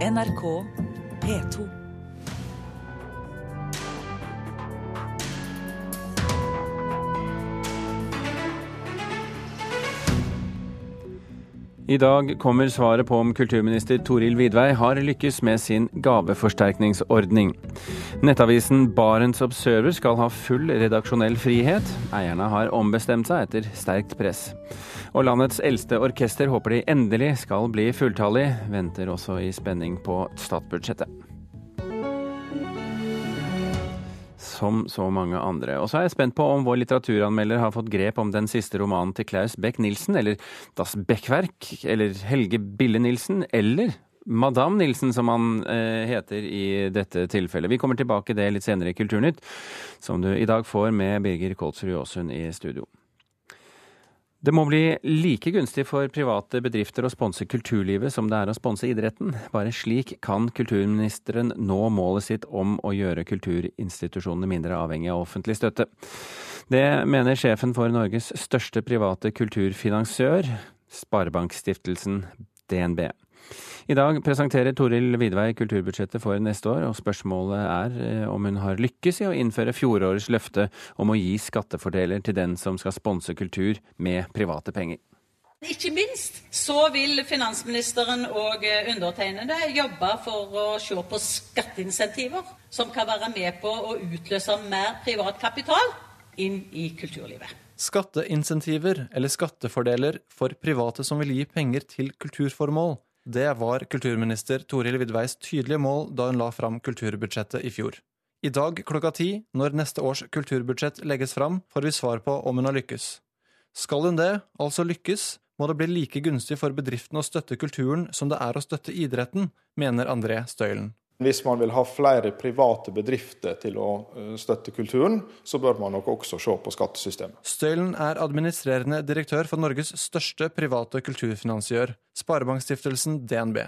NRK P2. I dag kommer svaret på om kulturminister Toril Vidvei har lykkes med sin gaveforsterkningsordning. Nettavisen Barents Observer skal ha full redaksjonell frihet. Eierne har ombestemt seg etter sterkt press. Og landets eldste orkester håper de endelig skal bli fulltallig, venter også i spenning på statsbudsjettet. som så mange andre. Og så er jeg spent på om vår litteraturanmelder har fått grep om den siste romanen til Klaus Beck-Nilsen, eller Das Beckwerk, eller Helge Bille-Nielsen, eller Madame Nilsen, som han eh, heter i dette tilfellet. Vi kommer tilbake det litt senere i Kulturnytt, som du i dag får med Birger Kolsrud Aasund i studio. Det må bli like gunstig for private bedrifter å sponse kulturlivet som det er å sponse idretten. Bare slik kan kulturministeren nå målet sitt om å gjøre kulturinstitusjonene mindre avhengig av offentlig støtte. Det mener sjefen for Norges største private kulturfinansør, Sparebankstiftelsen DNB. I dag presenterer Toril Vidvei kulturbudsjettet for neste år, og spørsmålet er eh, om hun har lykkes i å innføre fjorårets løfte om å gi skattefordeler til den som skal sponse kultur med private penger. Ikke minst så vil finansministeren og eh, undertegnede jobbe for å se på skatteinsentiver som kan være med på å utløse mer privat kapital inn i kulturlivet. Skatteinsentiver eller skattefordeler for private som vil gi penger til kulturformål det var kulturminister Toril Vidveis tydelige mål da hun la fram kulturbudsjettet i fjor. I dag klokka ti, når neste års kulturbudsjett legges fram, får vi svar på om hun har lykkes. Skal hun det, altså lykkes, må det bli like gunstig for bedriftene å støtte kulturen som det er å støtte idretten, mener André Støylen. Hvis man vil ha flere private bedrifter til å eh, støtte kulturen, så bør man nok også se på skattesystemet. Støylen er administrerende direktør for Norges største private kulturfinansiør, Sparebankstiftelsen DNB.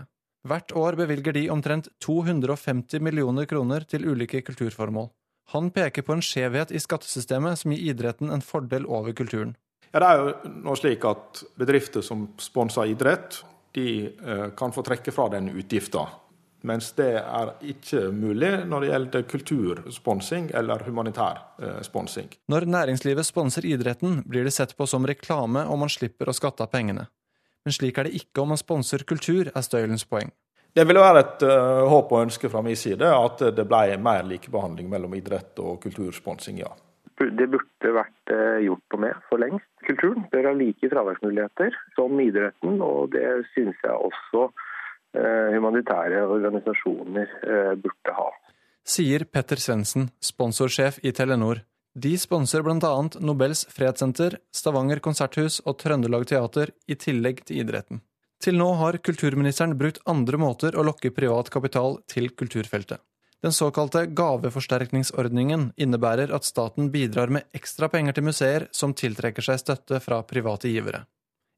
Hvert år bevilger de omtrent 250 millioner kroner til ulike kulturformål. Han peker på en skjevhet i skattesystemet som gir idretten en fordel over kulturen. Ja, det er jo nå slik at Bedrifter som sponser idrett, de eh, kan få trekke fra den utgifta mens det er ikke mulig når det gjelder kultursponsing eller humanitær eh, sponsing. Når næringslivet sponser idretten, blir det sett på som reklame og man slipper å skatte av pengene. Men slik er det ikke om man sponser kultur, er Støylens poeng. Det ville være et uh, håp og ønske fra min side at det ble mer likebehandling mellom idrett og kultursponsing, ja. Det burde vært uh, gjort noe med for lengst. Kulturen bør ha like fraværsmuligheter som idretten, og det syns jeg også Eh, humanitære organisasjoner eh, burde ha. Sier Petter Svendsen, sponsorsjef i Telenor. De sponser bl.a. Nobels fredssenter, Stavanger konserthus og Trøndelag Teater, i tillegg til idretten. Til nå har kulturministeren brukt andre måter å lokke privat kapital til kulturfeltet. Den såkalte gaveforsterkningsordningen innebærer at staten bidrar med ekstra penger til museer som tiltrekker seg støtte fra private givere.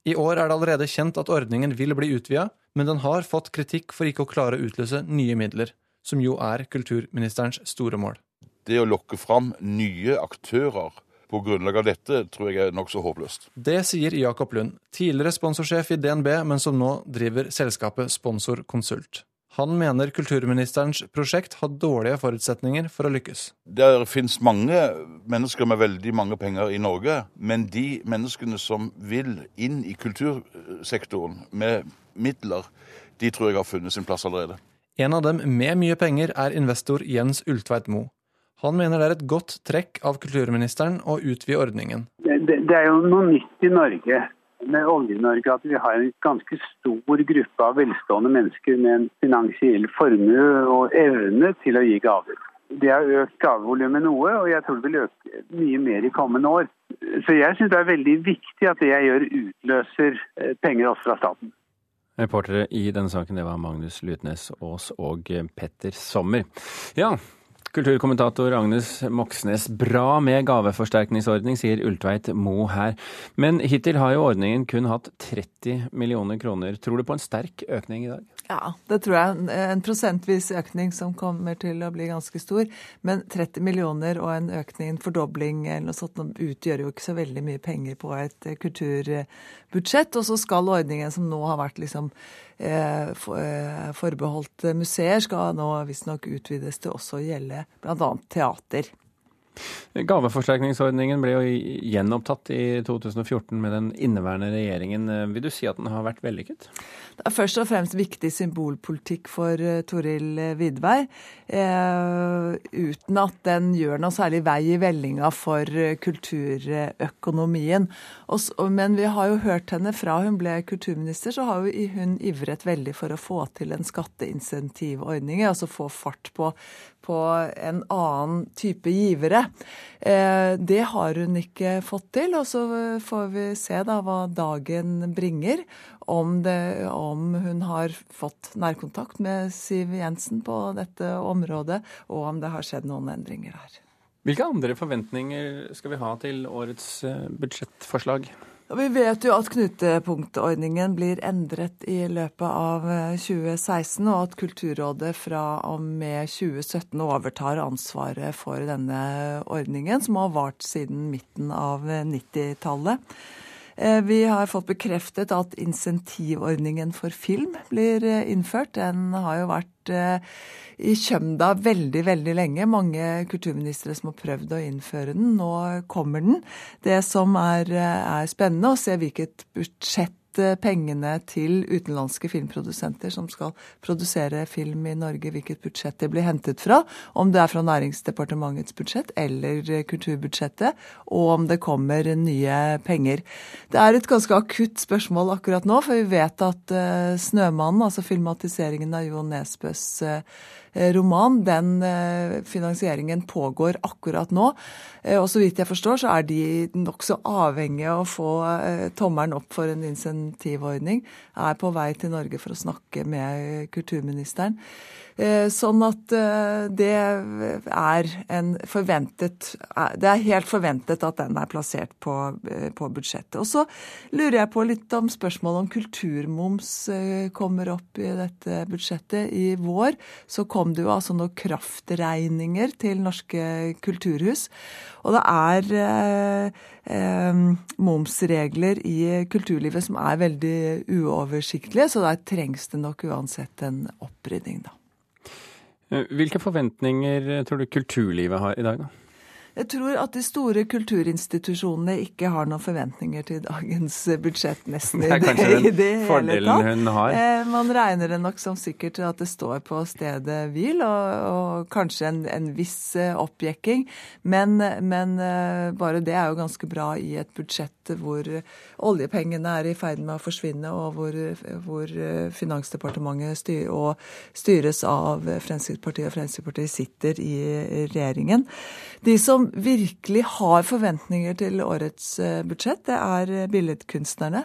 I år er det allerede kjent at ordningen vil bli utvida, men den har fått kritikk for ikke å klare å utløse nye midler, som jo er kulturministerens store mål. Det å lokke fram nye aktører på grunnlag av dette tror jeg er nokså håpløst. Det sier Jakob Lund, tidligere sponsorsjef i DNB, men som nå driver selskapet Sponsor Konsult. Han mener kulturministerens prosjekt har dårlige forutsetninger for å lykkes. Det finnes mange mennesker med veldig mange penger i Norge, men de menneskene som vil inn i kultursektoren med midler, de tror jeg har funnet sin plass allerede. En av dem med mye penger er investor Jens Ultveit Moe. Han mener det er et godt trekk av kulturministeren å utvide ordningen. Det, det er jo noe nytt i Norge med Olje-Norge at vi har en ganske stor gruppe av velstående mennesker med en finansiell formue og evne til å gi gaver. Det har økt gavevolumet noe, og jeg tror det vil øke mye mer i kommende år. Så jeg syns det er veldig viktig at det jeg gjør utløser eh, penger også fra staten. Reportere i denne saken det var Magnus Lutnes Aas og Petter Sommer. Ja, Kulturkommentator Agnes Moxnes, bra med gaveforsterkningsordning, sier Ultveit Mo her. Men hittil har jo ordningen kun hatt 30 millioner kroner. Tror du på en sterk økning i dag? Ja, det tror jeg. En prosentvis økning som kommer til å bli ganske stor. Men 30 millioner og en økning, en fordobling eller noe sånt, utgjør jo ikke så veldig mye penger på et eh, kulturbudsjett. Og så skal ordningen som nå har vært liksom eh, eh forbeholdt museer, skal nå visstnok utvides til også å gjelde bl.a. teater. Gaveforsterkningsordningen ble jo gjenopptatt i 2014 med den inneværende regjeringen. Vil du si at den har vært vellykket? Det er først og fremst viktig symbolpolitikk for uh, Toril Vidvei, uh, uten at den gjør noe særlig vei i vellinga for uh, kulturøkonomien. Men vi har jo hørt henne fra hun ble kulturminister, så har hun ivret veldig for å få til en skatteinsentivordning, altså få fart på, på en annen type givere. Det har hun ikke fått til, og så får vi se da hva dagen bringer om, det, om, hun har fått nærkontakt med Siv Jensen på dette området, og om det har skjedd noen endringer her. Hvilke andre forventninger skal vi ha til årets eh, budsjettforslag? Vi vet jo at knutepunktordningen blir endret i løpet av 2016, eh, og at Kulturrådet fra og med 2017 overtar ansvaret for denne ordningen, som har vart siden midten av 90-tallet. Eh, vi har fått bekreftet at insentivordningen for film blir eh, innført. Den har jo vært eh, i kjømda veldig, veldig lenge. Mange kulturministre som har prøvd å innføre den. Nå kommer den. Det som er, er spennende, å se hvilket budsjett pengene til utenlandske filmprodusenter som skal produsere film i Norge, hvilket budsjett det blir hentet fra. Om det er fra Næringsdepartementets budsjett eller kulturbudsjettet, og om det kommer nye penger. Det er et ganske akutt spørsmål akkurat nå, for vi vet at uh, 'Snømannen', altså filmatiseringen av Jo Nesbøs roman. Den finansieringen pågår akkurat nå. Og så vidt jeg forstår, så er de nokså avhengige av å få tommelen opp for en insentivordning. Er på vei til Norge for å snakke med kulturministeren. Eh, sånn at eh, det er en forventet eh, Det er helt forventet at den er plassert på, på budsjettet. Og så lurer jeg på litt om spørsmålet om kulturmoms kommer opp i dette budsjettet. I vår så kom det jo altså noen kraftregninger til norske kulturhus. Og det er momsregler i kulturlivet som er veldig uoversiktlige, så der trengs det nok uansett en opprydding, da. Eh, hvilke forventninger tror du kulturlivet har i dag, da? Jeg tror at de store kulturinstitusjonene ikke har noen forventninger til dagens budsjett, nesten. Det er kanskje den i det fordelen hun har? Eh, man regner det nok som sikkert at det står på stedet hvil, og, og kanskje en, en, viss eh, oppjekking. Men, men, eh, bare det er jo ganske bra i et budsjett hvor oljepengene er i ferd med å forsvinne, og hvor, hvor Finansdepartementet styr, og styres av Fremskrittspartiet, og Fremskrittspartiet sitter i regjeringen. De som virkelig har forventninger til årets eh, budsjett, det er eh, billedkunstnerne.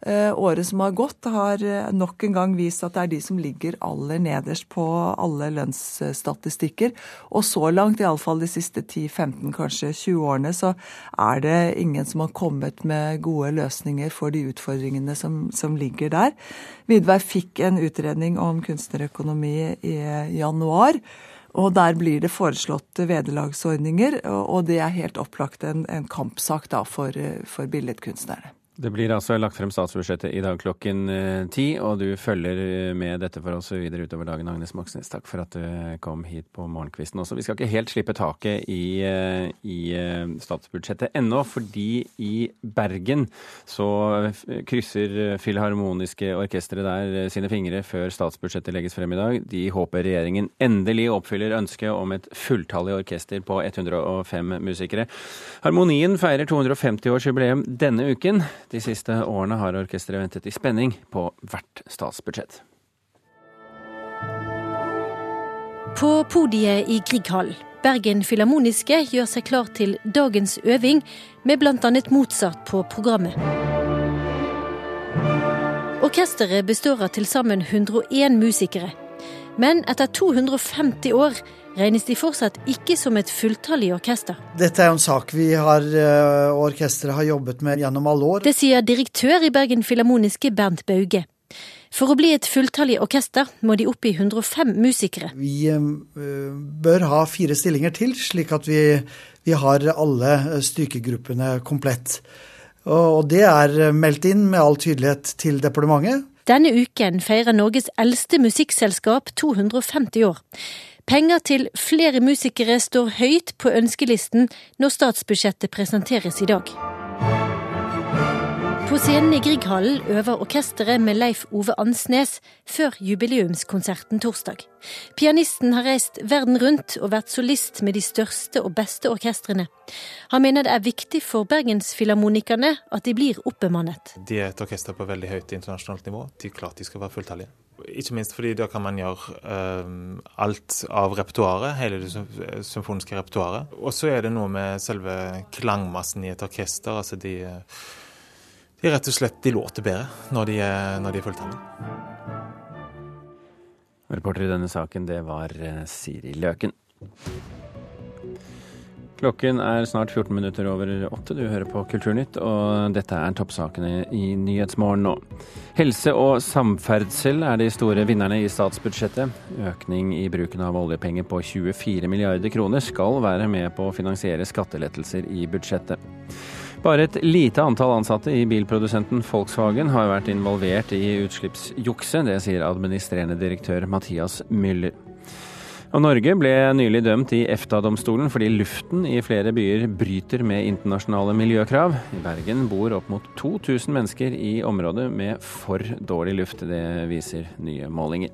Eh, året som har gått, har nok en gang vist at det er de som ligger aller nederst på alle lønnsstatistikker. Og så langt, iallfall de siste 10-15, kanskje 20 årene, så er det ingen som har kommet med gode løsninger for de utfordringene som, som ligger der. Vidvei fikk en utredning om kunstnerøkonomi i januar. Og der blir det foreslått vederlagsordninger, og det er helt opplagt en, en kampsak for, for billedkunstnerne. Det blir altså lagt frem statsbudsjettet i dag klokken eh, ti, og du følger eh, med dette for oss videre utover dagen. Agnes Moxnes, takk for at du eh, kom hit på morgenkvisten også. Vi skal ikke helt slippe taket i, i statsbudsjettet ennå, fordi i Bergen så krysser Filharmoniske orkesteret der sine fingre før statsbudsjettet legges frem i dag. De håper regjeringen endelig oppfyller ønsket om et fulltallig orkester på 105 musikere. Harmonien feirer 250-årsjubileum denne uken. De siste årene har orkesteret ventet i spenning på hvert statsbudsjett. På podiet i Grieghallen. Bergen Filharmoniske gjør seg klar til dagens øving, med bl.a. Mozart på programmet. Orkesteret består av til sammen 101 musikere. Men etter 250 år regnes de fortsatt ikke som et fulltallig orkester. Dette er jo en sak vi har, og orkesteret har jobbet med gjennom alle år. Det sier direktør i Bergen Filharmoniske Bernt Bauge. For å bli et fulltallig orkester må de opp i 105 musikere. Vi bør ha fire stillinger til, slik at vi, vi har alle stykegruppene komplett. Og det er meldt inn med all tydelighet til departementet. Denne uken feirer Norges eldste musikkselskap 250 år. Penger til flere musikere står høyt på ønskelisten når statsbudsjettet presenteres i dag. På scenen i Grieghallen øver orkesteret med Leif Ove Ansnes før jubileumskonserten torsdag. Pianisten har reist verden rundt og vært solist med de største og beste orkestrene. Han mener det er viktig for bergensfilharmonikerne at de blir oppbemannet. De er et orkester på veldig høyt internasjonalt nivå. De er klart de skal være fulltallige. Ikke minst fordi da kan man gjøre uh, alt av repertoaret, hele det symfoniske repertoaret. Og så er det noe med selve klangmassen i et orkester. altså de... De rett og slett de låter bedre når de er, når de er fulltallige. Reporter i denne saken, det var eh, Siri Løken. Klokken er snart 14 minutter over åtte. Du hører på Kulturnytt, og dette er toppsakene i Nyhetsmorgen nå. Helse og samferdsel er de store vinnerne i statsbudsjettet. Økning i bruken av oljepenger på 24 milliarder kroner skal være med på å finansiere skattelettelser i budsjettet. Bare et lite antall ansatte i bilprodusenten Volkswagen har vært involvert i utslippsjukset. Det sier administrerende direktør Mathias Müller. Og Norge ble nylig dømt i EFTA-domstolen fordi luften i flere byer bryter med internasjonale miljøkrav. I Bergen bor opp mot 2000 mennesker i området med for dårlig luft. Det viser nye målinger.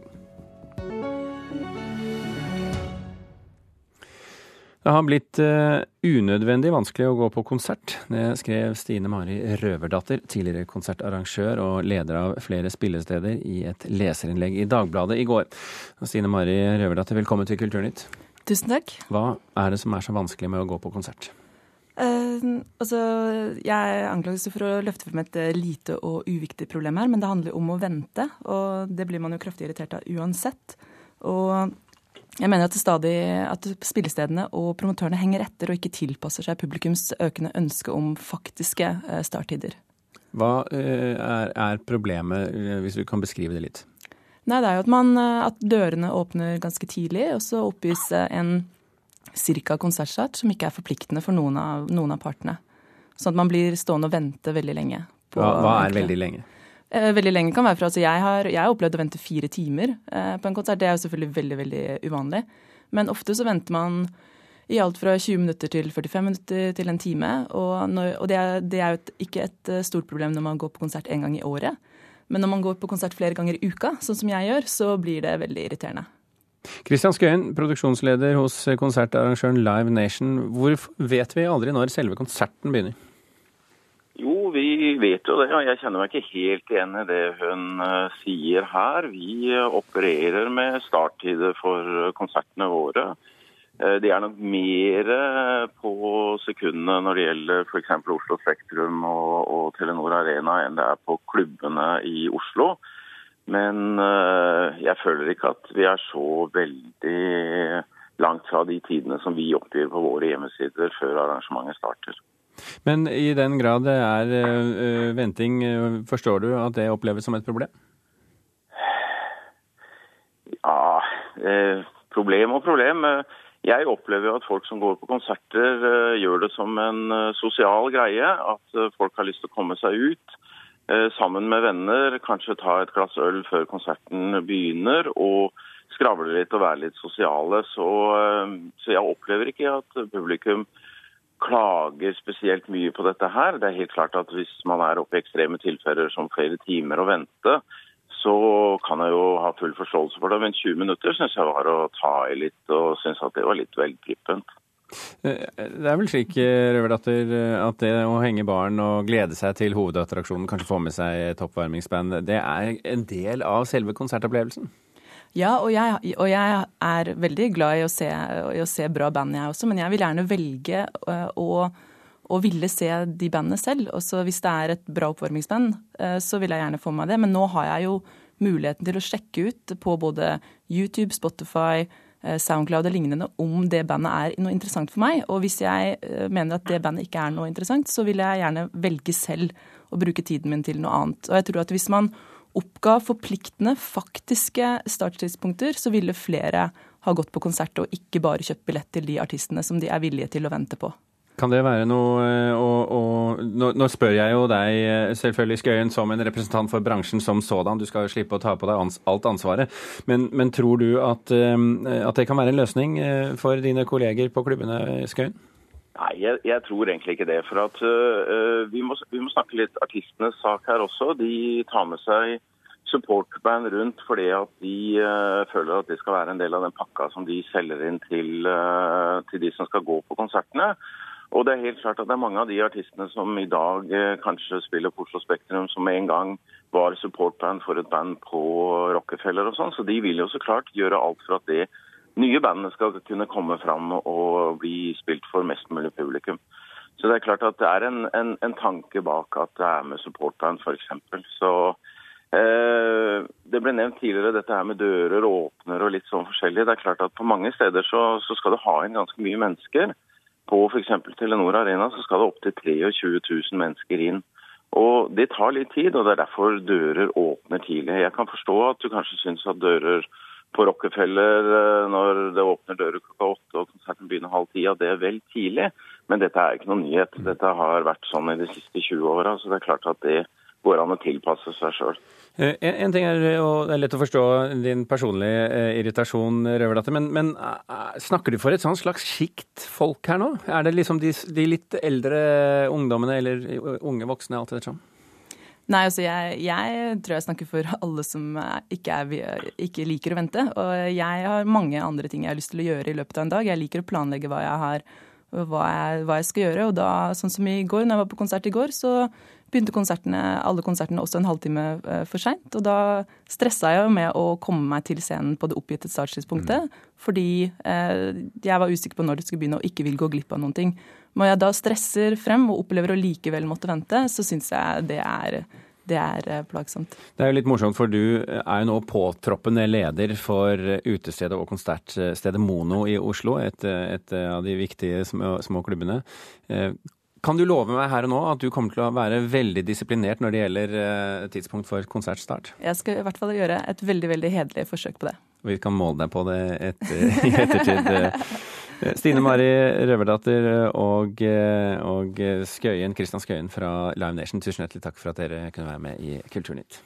Det har blitt uh, unødvendig vanskelig å gå på konsert. Det skrev Stine Mari Røverdatter, tidligere konsertarrangør og leder av flere spillesteder, i et leserinnlegg i Dagbladet i går. Stine Mari Røverdatter, velkommen til Kulturnytt. Tusen takk. Hva er det som er så vanskelig med å gå på konsert? Uh, altså, jeg anklages for å løfte frem et lite og uviktig problem her, men det handler om å vente. Og det blir man jo kraftig irritert av uansett. Og jeg mener at, stadig, at spillestedene og promotørene henger etter og ikke tilpasser seg publikums økende ønske om faktiske eh, starttider. Hva eh, er, er problemet, eh, hvis du kan beskrive det litt? Nei, det er jo at, man, at dørene åpner ganske tidlig, og så oppgis en cirka konsertstart som ikke er forpliktende for noen av, noen av partene. Sånn at man blir stående og vente veldig lenge. hva, hva er veldig lenge? Eh, veldig lenge kan være fra altså jeg, har, jeg har opplevd å vente fire timer eh, på en konsert. Det er jo selvfølgelig veldig veldig uvanlig. Men ofte så venter man i alt fra 20 minutter til 45 minutter til en time. Og, når, og det, er, det, er, jo ikke et eh, stort problem når man går på konsert én gang i året. Men når man går på konsert flere ganger i uka, sånn som jeg gjør, så blir det veldig irriterende. Kristian Skøyen, produksjonsleder hos konsertarrangøren Live Nation. Hvor vet vi aldri når selve konserten begynner? Vi vet jo det, og jeg kjenner meg ikke helt igjen i det hun uh, sier her. Vi uh, opererer med starttider for uh, konsertene våre. Det er nok mer på sekundene når det gjelder f.eks. Oslo Spektrum og, og, Telenor Arena enn det er på klubbene i Oslo. Men jeg føler ikke at vi er så veldig langt fra de tidene som vi oppgir på våre hjemmesider før arrangementet starter. Men i den grad det er uh, venting, uh, forstår du at det oppleves som et problem? Ja, eh, problem og problem. Jeg opplever jo at folk som går på konserter, gjør det som en sosial greie. At folk har lyst til å komme seg ut sammen med venner, kanskje ta et glass øl før konserten begynner. og skravle litt og være litt sosiale. Så, så jeg opplever ikke at publikum klager spesielt mye på dette her. Det er helt klart at Hvis man er oppe i ekstreme tilfeller som flere timer å vente, så kan jeg jo ha full forståelse for det. Men 20 minutter syns jeg var å ta i litt, og syns at det var litt vel prippent. Eh, det er vel slik Røverdatter, at det å henge barn og glede seg til hovedattraksjonen, kanskje få med seg et oppvarmingsband, det er en del av selve konsertopplevelsen? Ja, og jeg, og jeg, er veldig glad i å, se, i å, se, bra band, jeg også. Men jeg vil gjerne velge øh, å, å ville se de bandene selv. Også hvis det er et bra oppvarmingsband, øh, så vil jeg gjerne få meg det. Men nå har jeg jo muligheten til å sjekke ut på både YouTube, Spotify, øh, Soundcloud og lignende om det bandet er noe interessant for meg. Og hvis jeg mener at det bandet ikke er noe interessant, så vil jeg gjerne velge selv å bruke tiden min til noe annet. Og jeg tror at hvis man oppga forpliktende, faktiske starttidspunkter, så ville flere ha gått på konsert og ikke bare kjøpt billett til de artistene som de er villige til å vente på. Kan det være noe og, og, nå, nå, spør jeg jo deg selvfølgelig, Skøyen, som en representant for bransjen som sådan. Du skal jo slippe å ta på deg ans, alt ansvaret. Men, men tror du at, at, det kan være en løsning for dine kolleger på klubbene, Skøyen? Nei, jeg, jeg, tror egentlig ikke det. For at uh, vi, må, vi, må, snakke litt artistenes sak her også. De tar med seg supportband rundt fordi at de uh, føler at det skal være en del av den pakka som de selger inn til, uh, til de som skal gå på konsertene. Og det er helt klart at det er mange av de artistene som i dag kanskje spiller på Oslo Spektrum, som en gang var supportband for et band på Rockefeller og sånn. Så de vil jo så klart gjøre alt for at det nye bandene skal kunne komme fram og bli spilt for mest mulig publikum. Så det er klart at det er en, en, en tanke bak at det er med supportband, f.eks. Så eh, Det ble nevnt tidligere dette her med dører og åpner og litt sånn forskjellig. Det er klart at På mange steder så, så skal du ha inn ganske mye mennesker. På f.eks. Telenor Arena så skal det opptil 23 000 mennesker inn. Og Det tar litt tid, og det er derfor dører åpner tidlig. Jeg kan forstå at du kanskje syns at dører på Rockefeller eh, når det åpner dører klokka åtte og konserten begynner halv ti, det er vel tidlig. Men dette er ikke noen nyhet. Dette har vært sånn i de siste 20 åra, så det er klart at det går an å tilpasse seg sjøl. Eh, en, ting er, og det er lett å forstå din personlige eh, irritasjon, Røverdatter, men, men snakker du for et sånn slags sjikt folk her nå? Er det liksom de, de, litt eldre ungdommene eller unge voksne, alt ettersom? Nei, altså jeg, jeg, tror jeg snakker for alle som ikke, er, ikke, liker å vente. Og jeg har mange andre ting jeg har lyst til å gjøre i løpet av en dag. Jeg liker å planlegge hva jeg har hva jeg, hva jeg skal gjøre. Og da, sånn som i går, når jeg var på konsert i går, så begynte konsertene, alle konsertene også en halvtime eh, for seint. Og da stressa jeg med å komme meg til scenen på det oppgitte starttidspunktet. Mm. Fordi eh, jeg var usikker på når det skulle begynne og ikke vil gå glipp av noen ting. Når jeg da stresser frem og opplever å likevel måtte vente, så syns jeg det er det er eh, plagsomt. Det er jo litt morsomt, for du er jo nå påtroppende leder for utestedet og konsertstedet Mono i Oslo, et, et av de viktige små, små klubbene. Kan du love meg her og nå at du kommer til å være veldig disiplinert når det gjelder eh, tidspunkt for konsertstart? Jeg skal i hvert fall gjøre et veldig veldig hederlig forsøk på det. Vi kan måle deg på det etter, i ettertid. Eh, Stine Mari Røverdatter og, eh, og Skøyen, Kristian Skøyen fra Live Nation, tusen hjertelig takk for at dere kunne være med i Kulturnytt.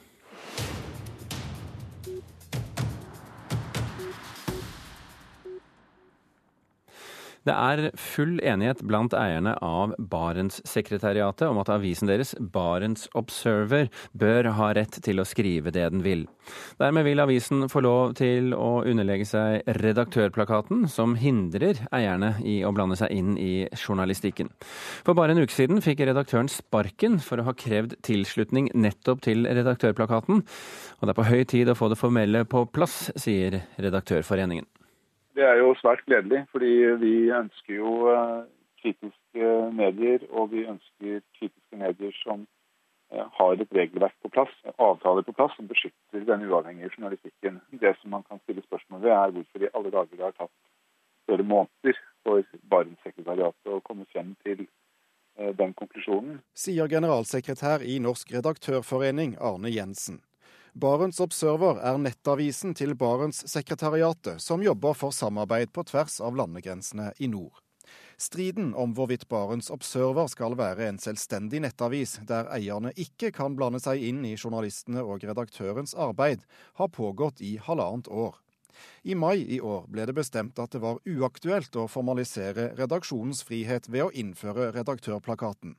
Det er full enighet blant eierne av Barentssekretariatet om at avisen deres, Barents Observer, bør ha rett til å skrive det den vil. Dermed vil avisen få lov til å underlegge seg redaktørplakaten, som hindrer eierne i å blande seg inn i journalistikken. For bare en uke siden fikk redaktøren sparken for å ha krevd tilslutning nettopp til redaktørplakaten, og det er på høy tid å få det formelle på plass, sier Redaktørforeningen. Det er jo svært gledelig, fordi vi ønsker jo eh, kritiske medier, og vi ønsker kritiske medier som eh, har et regelverk på plass, avtaler på plass, som beskytter den uavhengige journalistikken. Det som man kan stille spørsmål ved, er hvorfor i alle dager det har tatt flere måneder for Barentssekretariatet å komme frem til eh, den konklusjonen. Sier generalsekretær i Norsk redaktørforening, Arne Jensen. Barents Observer er nettavisen til Barentssekretariatet, som jobber for samarbeid på tvers av landegrensene i nord. Striden om hvorvidt Barents Observer skal være en selvstendig nettavis, der eierne ikke kan blande seg inn i journalistene og redaktørens arbeid, har pågått i halvannet år. I mai i år ble det bestemt at det var uaktuelt å formalisere redaksjonens frihet ved å innføre redaktørplakaten.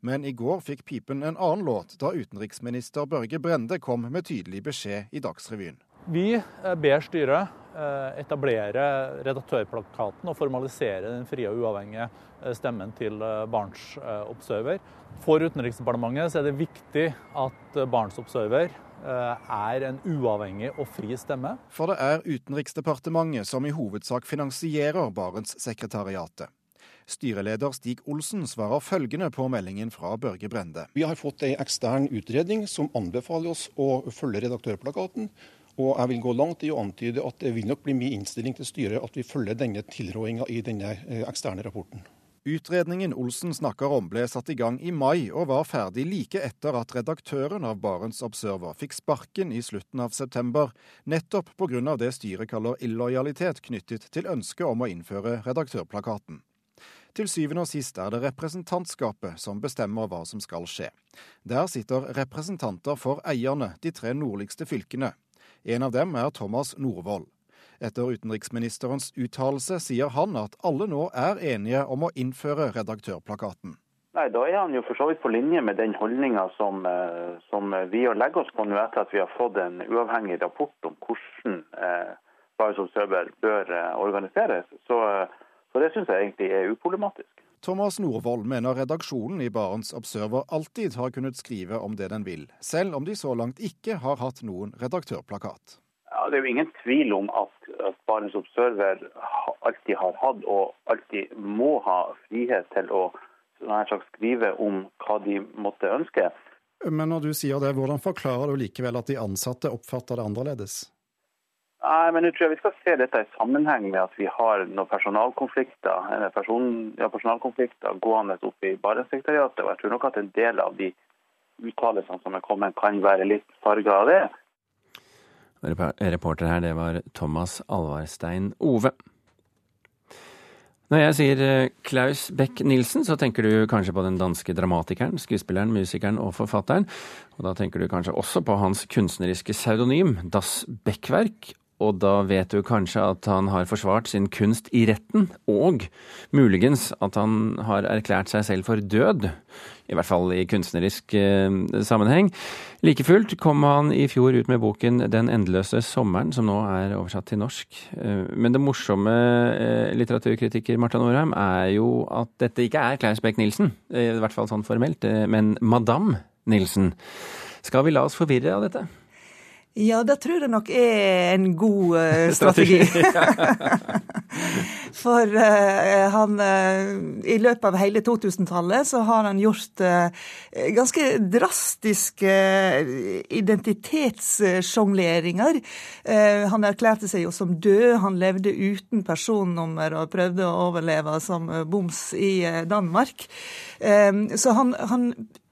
Men i går fikk pipen en annen låt da utenriksminister Børge Brende kom med tydelig beskjed i Dagsrevyen. Vi eh, ber styret eh, etablere redaktørplakaten og formalisere den frie og uavhengige eh, stemmen til Barents Observer. For Utenriksdepartementet er det viktig at Barents Observer er en uavhengig og fri stemme. For det er Utenriksdepartementet som i hovedsak finansierer Barentssekretariatet. Styreleder Stig Olsen svarer følgende på meldingen fra Børge Brende. Vi har fått en ekstern utredning som anbefaler oss å følge redaktørplakaten. Og jeg vil gå langt i å antyde at det vil nok bli min innstilling til styret at vi følger denne tilrådinga i denne eh, eksterne rapporten. Utredningen Olsen snakker om ble satt i gang i mai, og var ferdig like etter at redaktøren av Barents Observer fikk sparken i slutten av september, nettopp pga. det styret kaller illojalitet knyttet til ønsket om å innføre redaktørplakaten. Til syvende og sist er det representantskapet som bestemmer hva som skal skje. Der sitter representanter for eierne, de tre nordligste fylkene. En av dem er Thomas Norvoll. Etter utenriksministerens uttalelse sier han at alle nå er enige om å innføre redaktørplakaten. Nei, Da er han jo for så vidt på linje med den holdninga som, eh, som, vi legger oss på nå etter at vi har fått en uavhengig rapport om hvordan eh, Observer bør eh, organiseres. Så, eh, så det syns jeg egentlig er uproblematisk. Thomas Norvoll mener redaksjonen i Barents Observer alltid har kunnet skrive om det den vil, selv om de så langt ikke har hatt noen redaktørplakat. Ja, Det er jo ingen tvil om at, at Barents Observer alltid har hatt og alltid må ha frihet til å slags, skrive om hva de måtte ønske. Men når du sier det, hvordan forklarer du likevel at de ansatte oppfatter det annerledes? Nei, men jeg tror jeg vi skal se dette i sammenheng med at vi har noen personalkonflikter person, ja, personalkonflikter gående opp i Barentssekretariatet. Og jeg tror nok at en del av de uttalelsene som er kommet, kan være litt farga av det. Reporter her, det var Thomas Alvarstein Ove. Når jeg sier eh, Klaus Beck Nilsen, så tenker du kanskje på den danske dramatikeren, skuespilleren, musikeren og forfatteren. Og da tenker du kanskje også på hans kunstneriske pseudonym, Das Beckverk, og da vet du kanskje at han har forsvart sin kunst i retten, og muligens at han har erklært seg selv for død. I hvert fall i kunstnerisk eh, sammenheng. Like fullt kom han i fjor ut med boken 'Den endeløse sommeren', som nå er oversatt til norsk. Eh, men det morsomme, eh, litteraturkritiker Marta Norheim, er jo at dette ikke er Claus Beck-Nielsen. I hvert fall sånn formelt, eh, men Madame Nilsen. Skal vi la oss forvirre av dette? Ja, det tror jeg nok er en god uh, strategi. For uh, han uh, I løpet av hele 2000-tallet så har han gjort ganske drastiske identitetssjongleringer. han erklærte seg jo som død. Han levde uten personnummer og prøvde å overleve som boms i Danmark. Så han, han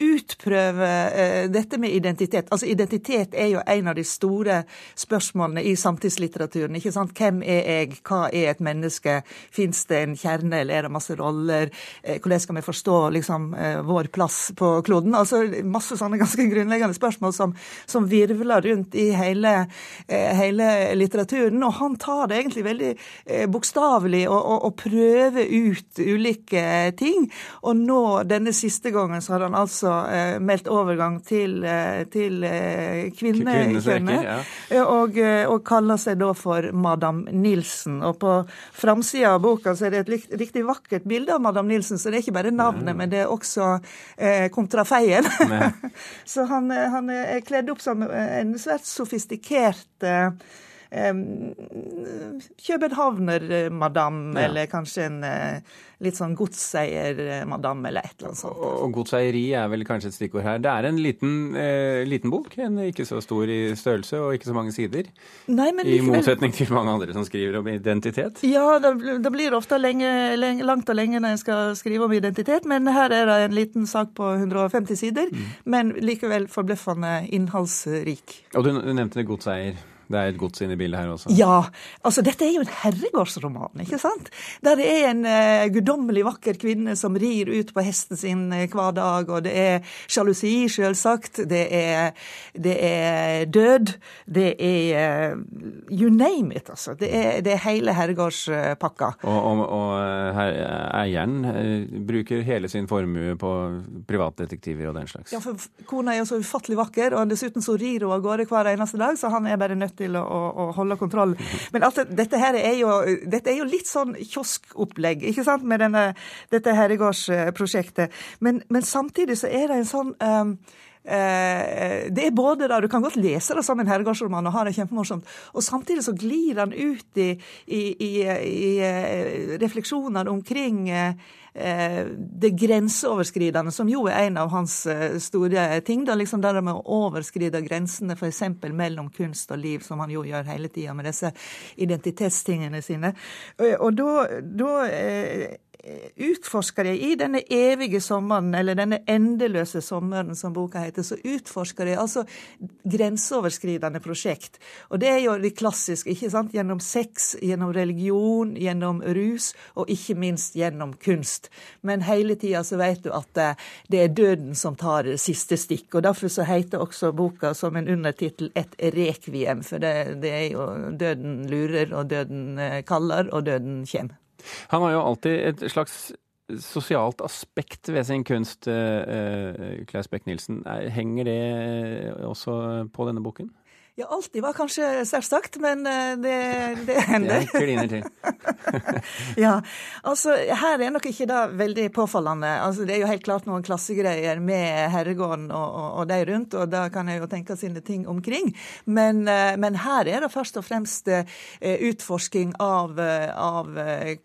utprøver dette med identitet. Altså Identitet er jo en av de store spørsmålene i samtidslitteraturen. ikke sant? Hvem er jeg? Hva er et menneske? Fins det en kjerne, eller er det masse roller? Eh, hvordan skal vi forstå liksom, eh, vår plass på kloden? Altså Masse sånne ganske grunnleggende spørsmål som, som virvler rundt i hele, eh, hele, litteraturen. Og han tar det egentlig veldig bokstavelig og, og, og prøver ut ulike ting. Og nå, denne siste gangen, så har han altså meldt overgang til, til kvinnekjønnet ja. og, eh, og, kaller seg da for Madam Nilsen. Og på framsida av boka så er det et riktig vakkert bilde av Madam Nilsen, så det er ikke bare navnet, ja. men det er også eh, kontrafeien. så han, eh, han, er kledd opp som en svært sofistikert eh, københavner-madam, ja. eller kanskje en eh, litt sånn godseier-madam, eller et eller annet sånt. Og, og godseieri er vel kanskje et stikkord her. Det er en liten, eh, liten bok, en ikke så stor i størrelse og ikke så mange sider. Nei, men I motsetning til mange andre som skriver om identitet. Ja, det, det blir ofte lenge, lenge, langt og lenge når en skal skrive om identitet, men her er det en liten sak på 150 sider, mm. men likevel forbløffende innholdsrik. Og du nevnte godseier. Det er et gods inne i bildet her også? Ja. altså Dette er jo en herregårdsroman, ikke sant? Der det er en uh, guddommelig vakker kvinne som rir ut på hesten sin uh, hver dag, og det er sjalusi, selvsagt. Det er, det er død. Det er uh, you name it, altså. Det er, det er hele herregårdspakka. Og, og, og her, eieren bruker hele sin formue på privatdetektiver og den slags? Ja, for kona er jo så ufattelig vakker, og dessuten så rir hun av gårde hver eneste dag, så han er bare nødt til å, å, holde kontroll. Men altså, dette her er jo, er jo litt sånn kioskopplegg, ikke sant, med denne, dette herregårdsprosjektet. Men, men samtidig så er det en sånn um, det er både da, Du kan godt lese det som en herregårdsroman og ha det kjempemorsomt. Og samtidig så glir han ut i, i, i, i refleksjoner omkring Eh, det grenseoverskridende, som jo er en av hans eh, store ting. da liksom Det med å overskride grensene f.eks. mellom kunst og liv, som han jo gjør hele tida med disse identitetstingene sine. Og da, da utforsker jeg i denne evige sommeren, eller denne endeløse sommeren som boka heter, så utforsker jeg altså grenseoverskridende prosjekt. Og det er jo det klassiske, ikke sant? Gjennom sex, gjennom religion, gjennom rus, og ikke minst gjennom kunst. Men hele tida så vet du at eh, det er døden som tar siste stikk. Og derfor så heter også boka som en undertittel Et rekviem, for det, det er jo døden lurer, og døden eh, kaller, og døden kommer. Han har jo alltid et slags sosialt aspekt ved sin kunst, Klaus Beck-Nielsen. Henger det også på denne boken? Ja, alltid var kanskje selvsagt, sagt, men eh, det, det hender. Det kliner til. ja, altså her er nok ikke det veldig påfallende. Altså Det er jo helt klart noen klassegreier med herregården og, og, og de rundt, og da kan jeg jo tenke sine ting omkring. Men, eh, men her er det først og fremst eh, utforsking av, av,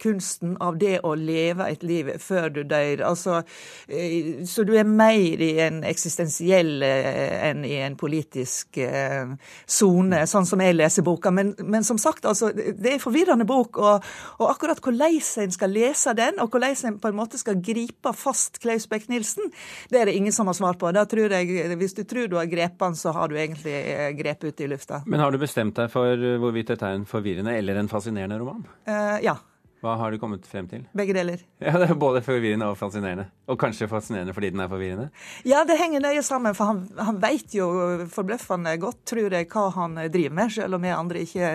kunsten, av det å leve et liv før du dør. Altså, så du er mer i en eksistensiell enn i en politisk sone, sånn som jeg leser boka. Men, men, som sagt, altså, det er en forvirrende bok. Og, og akkurat hvordan en skal lese den, og hvordan en på en måte skal gripe fast Klaus Beck-Nielsen, det er det ingen som har svar på. Da tror jeg, Hvis du tror du har grepet han, så har du egentlig eh, grepet ut i lufta. Men har du bestemt deg for hvorvidt dette er en forvirrende eller en fascinerende roman? Uh, ja. Hva har du kommet frem til? Begge deler. Ja, Det er både forvirrende og fascinerende. Og kanskje fascinerende fordi den er forvirrende? Ja, det henger nøye sammen. For han, han veit jo forbløffende godt, tror jeg, hva han driver med, selv om vi andre ikke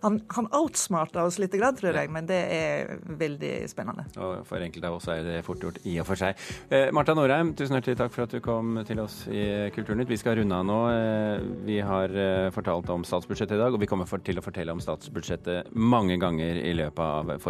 Han, han outsmarter oss litt, tror jeg, men det er veldig spennende. Og for enkelte av oss er det fort gjort i og for seg. Eh, Marta Norheim, tusen hjertelig takk for at du kom til oss i Kulturnytt. Vi skal runde av nå. Eh, vi har eh, fortalt om statsbudsjettet i dag, og vi kommer til å fortelle om statsbudsjettet mange ganger i løpet av formiddagen